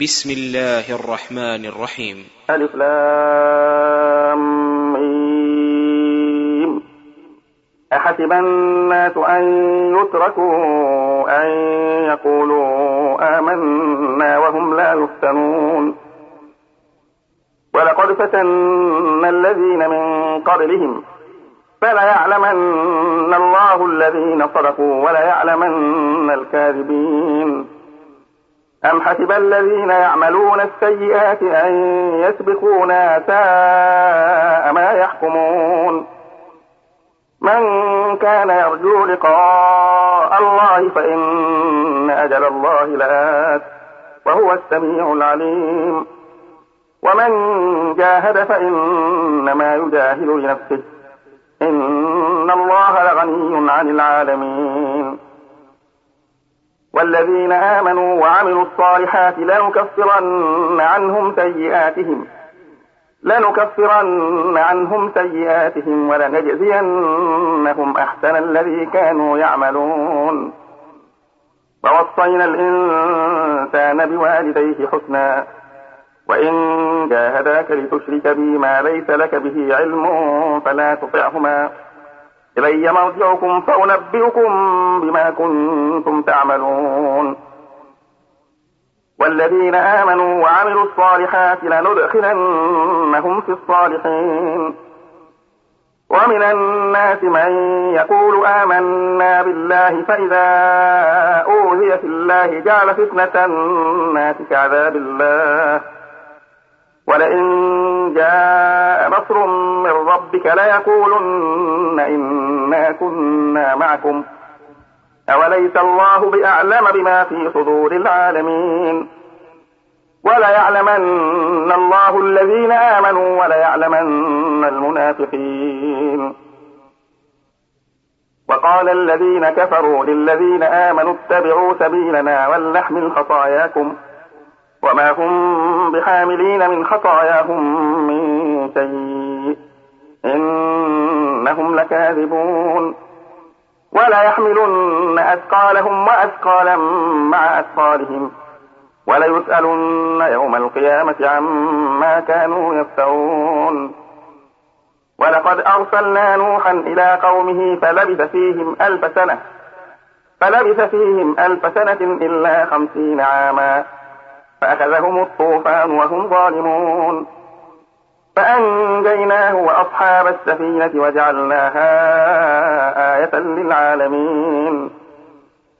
بسم الله الرحمن الرحيم. ألف لام ميم. أحسب الناس أن يتركوا أن يقولوا آمنا وهم لا يفتنون. ولقد فتنا الذين من قبلهم فليعلمن الله الذين صدقوا وليعلمن الكاذبين. أم حسب الذين يعملون السيئات أن يسبقونا ساء ما يحكمون؟ من كان يرجو لقاء الله فإن أجل الله لآت وهو السميع العليم. ومن جاهد فإنما يجاهد لنفسه. إن الله لغني عن العالمين. والذين آمنوا وعملوا الصالحات لنكفرن عنهم سيئاتهم لنكفرن عنهم سيئاتهم ولنجزينهم أحسن الذي كانوا يعملون. ووصينا الإنسان بوالديه حسنا وإن جاهداك لتشرك بي ما ليس لك به علم فلا تطعهما. إلي مرجعكم فأنبئكم بما كنتم تعملون. والذين آمنوا وعملوا الصالحات لندخلنهم في الصالحين. ومن الناس من يقول آمنا بالله فإذا أوذي في الله جعل فتنة الناس كعذاب الله. ولئن جاء نصر من ربك ليقولن إنا كنا معكم. أوليس الله بأعلم بما في صدور العالمين؟ وليعلمن الله الذين آمنوا وليعلمن المنافقين. وقال الذين كفروا للذين آمنوا اتبعوا سبيلنا ولنحمل خطاياكم. وما هم بحاملين من خطاياهم من شيء. إنهم لكاذبون. ولا يحملن أثقالهم وأثقالا مع أثقالهم. وليسألن يوم القيامة عما كانوا يفترون. ولقد أرسلنا نوحا إلى قومه فلبث فيهم ألف سنة. فلبث فيهم ألف سنة إلا خمسين عاما. فأخذهم الطوفان وهم ظالمون. فأنجيناه وأصحاب السفينة وجعلناها آية للعالمين.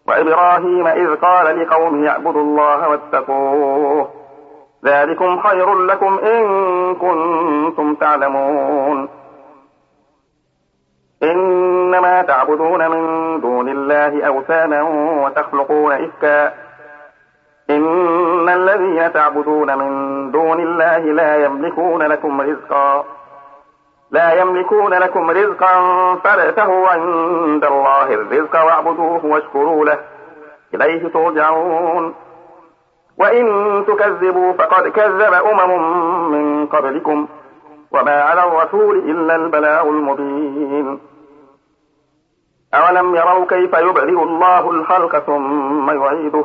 وإبراهيم إذ قال لقومه اعبدوا الله واتقوه. ذلكم خير لكم إن كنتم تعلمون. إنما تعبدون من دون الله أوثانا وتخلقون إفكا. إن الذين تعبدون من دون الله لا يملكون لكم رزقا لا يملكون لكم رزقا فابتغوا عند الله الرزق واعبدوه واشكروا له إليه ترجعون. وإن تكذبوا فقد كذب أمم من قبلكم وما على الرسول إلا البلاغ المبين. أولم يروا كيف يبرئ الله الخلق ثم يعيده؟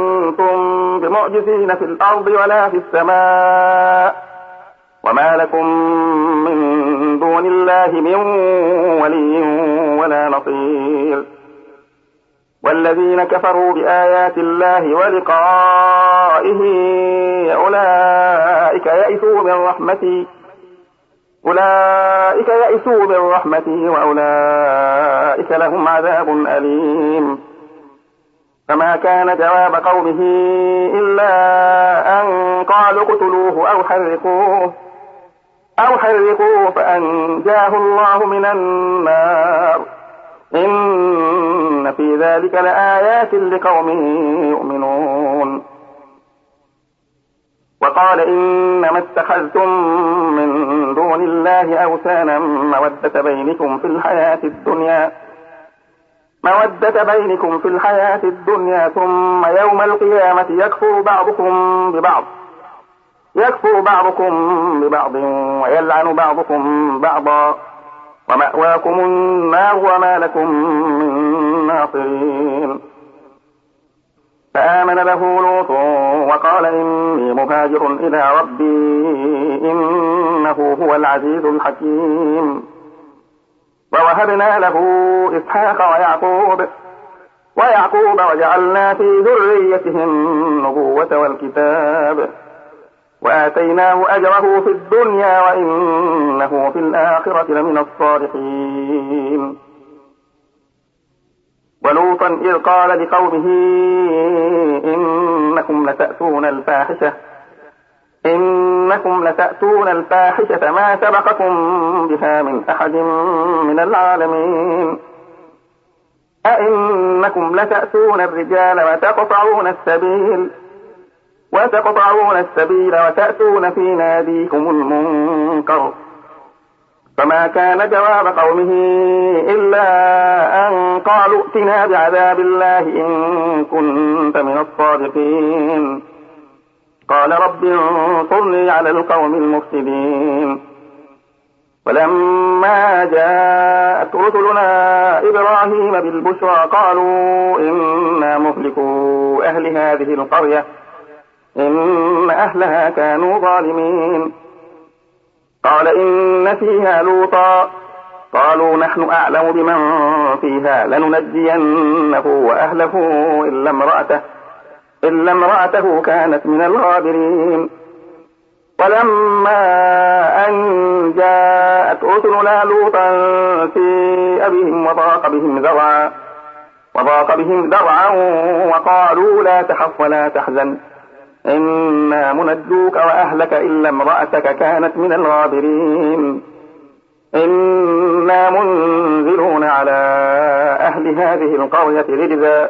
بمعجزين في الأرض ولا في السماء وما لكم من دون الله من ولي ولا نصير والذين كفروا بآيات الله ولقائه أولئك يئسوا من رحمتي أولئك يئسوا من رحمتي وأولئك لهم عذاب أليم فما كان جواب قومه إلا أن قالوا اقتلوه أو حرقوه أو حرقوه فأنجاه الله من النار. إن في ذلك لآيات لقوم يؤمنون. وقال إنما اتخذتم من دون الله أوثانا مودة بينكم في الحياة الدنيا. مودة بينكم في الحياة الدنيا ثم يوم القيامة يكفر بعضكم ببعض. يكفر بعضكم ببعض ويلعن بعضكم بعضا. ومأواكم النار وما لكم من ناصرين. فآمن له لوط وقال إني مهاجر إلى ربي إنه هو العزيز الحكيم. ووهبنا له إسحاق ويعقوب ويعقوب وجعلنا في ذريته النبوة والكتاب وآتيناه أجره في الدنيا وإنه في الآخرة لمن الصالحين. ولوطا إذ قال لقومه إنكم لتأتون الفاحشة إنكم لتأتون الفاحشة ما سبقكم بها من أحد من العالمين. أئنكم لتأتون الرجال وتقطعون السبيل وتقطعون السبيل وتأتون في ناديكم المنكر. فما كان جواب قومه إلا أن قالوا ائتنا بعذاب الله إن كنت من الصادقين. قال رب انصرني على القوم المفسدين. ولما جاءت رسلنا إبراهيم بالبشرى قالوا إنا مهلكوا أهل هذه القرية إن أهلها كانوا ظالمين. قال إن فيها لوطا قالوا نحن أعلم بمن فيها لننجينه وأهله إلا امرأته. إلا امرأته كانت من الغابرين. ولما أن جاءت رسلنا لوطا في أبيهم وضاق بهم ذرعا وضاق بهم ذرعا وقالوا لا تخف ولا تحزن. إنا منجوك وأهلك إلا امرأتك كانت من الغابرين. إنا منزلون على أهل هذه القرية رجزا.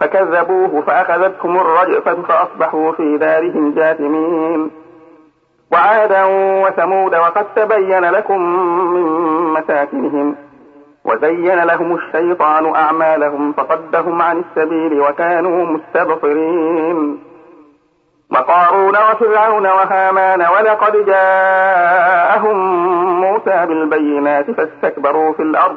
فكذبوه فأخذتهم الرجفة فأصبحوا في دارهم جاثمين. وعادا وثمود وقد تبين لكم من مساكنهم وزين لهم الشيطان أعمالهم فصدهم عن السبيل وكانوا مستبصرين. وقارون وفرعون وهامان ولقد جاءهم موسى بالبينات فاستكبروا في الأرض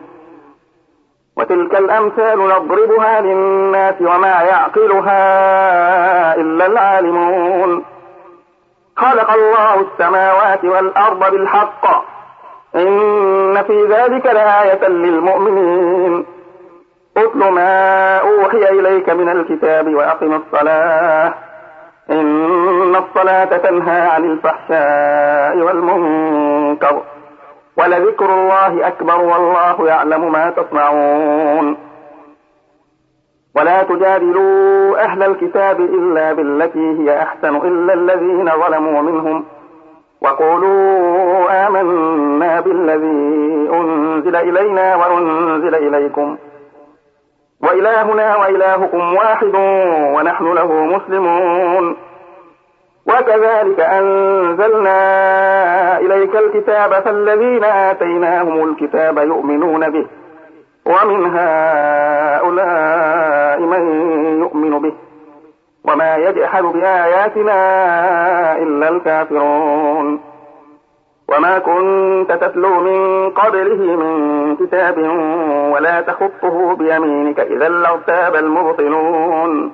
وتلك الأمثال نضربها للناس وما يعقلها إلا العالمون. خلق الله السماوات والأرض بالحق. إن في ذلك لآية للمؤمنين. اتل ما أوحي إليك من الكتاب وأقم الصلاة. إن الصلاة تنهى عن الفحشاء والمنكر. ولذكر الله أكبر والله يعلم ما تصنعون. ولا تجادلوا أهل الكتاب إلا بالتي هي أحسن إلا الذين ظلموا منهم. وقولوا آمنا بالذي أنزل إلينا وأنزل إليكم. وإلهنا وإلهكم واحد ونحن له مسلمون. وكذلك أنزلنا إليك الكتاب فالذين آتيناهم الكتاب يؤمنون به ومن هؤلاء من يؤمن به وما يجحد بآياتنا إلا الكافرون. وما كنت تتلو من قبله من كتاب ولا تخطه بيمينك إذا لارتاب المبطلون.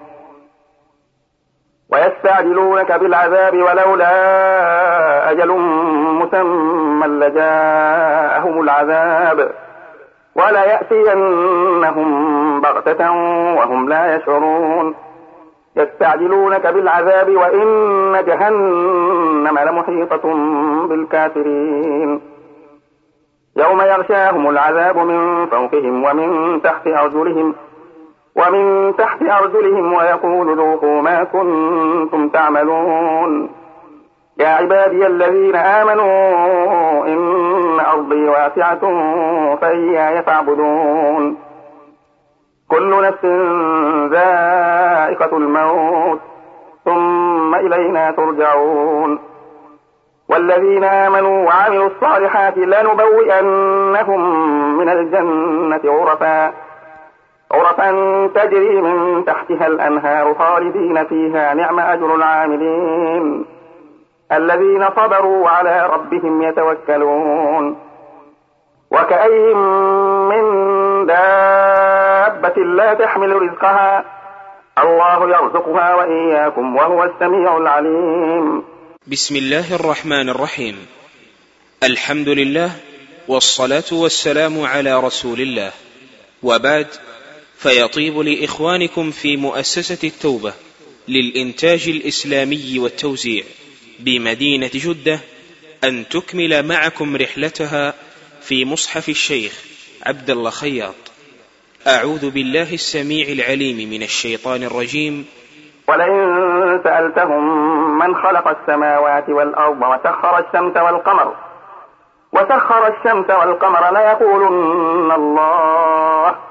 ويستعجلونك بالعذاب ولولا أجل مسمى لجاءهم العذاب. وليأتينهم بغتة وهم لا يشعرون. يستعجلونك بالعذاب وإن جهنم لمحيطة بالكافرين. يوم يغشاهم العذاب من فوقهم ومن تحت أرجلهم ومن تحت أرجلهم ويقول ذوقوا ما كنتم تعملون. يا عبادي الذين آمنوا إن أرضي واسعة فإياي فاعبدون. كل نفس ذائقة الموت ثم إلينا ترجعون. والذين آمنوا وعملوا الصالحات لنبوئنهم من الجنة غرفا غرفا تجري من تحتها الأنهار خالدين فيها نعم أجر العاملين. الذين صبروا على ربهم يتوكلون. وكأي من دابة لا تحمل رزقها الله يرزقها وإياكم وهو السميع العليم. بسم الله الرحمن الرحيم. الحمد لله والصلاة والسلام على رسول الله. وبعد فيطيب لإخوانكم في مؤسسة التوبة للإنتاج الإسلامي والتوزيع بمدينة جدة أن تكمل معكم رحلتها في مصحف الشيخ عبد الله خياط. أعوذ بالله السميع العليم من الشيطان الرجيم. ولئن سألتهم من خلق السماوات والأرض وسخر الشمس والقمر وسخر الشمس والقمر ليقولن الله.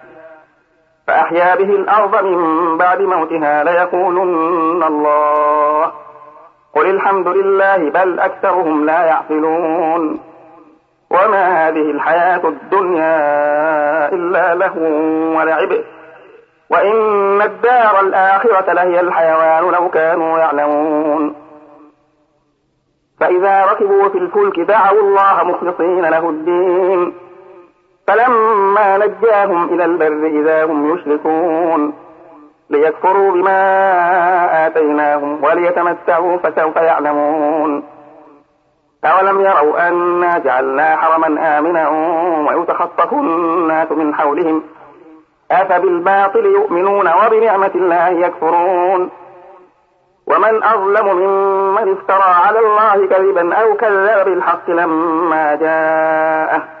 فأحيا به الأرض من بعد موتها ليقولن الله. قل الحمد لله بل أكثرهم لا يعقلون. وما هذه الحياة الدنيا إلا له ولعب. وإن الدار الآخرة لهي الحيوان لو كانوا يعلمون. فإذا ركبوا في الفلك دعوا الله مخلصين له الدين. فلما نجاهم إلى البر إذا هم يشركون ليكفروا بما آتيناهم وليتمتعوا فسوف يعلمون. أولم يروا أنا جعلنا حرما آمنا ويتخطف الناس من حولهم؟ أفبالباطل يؤمنون وبنعمة الله يكفرون؟ ومن أظلم ممن افترى على الله كذبا أو كذب بالحق لما جاءه؟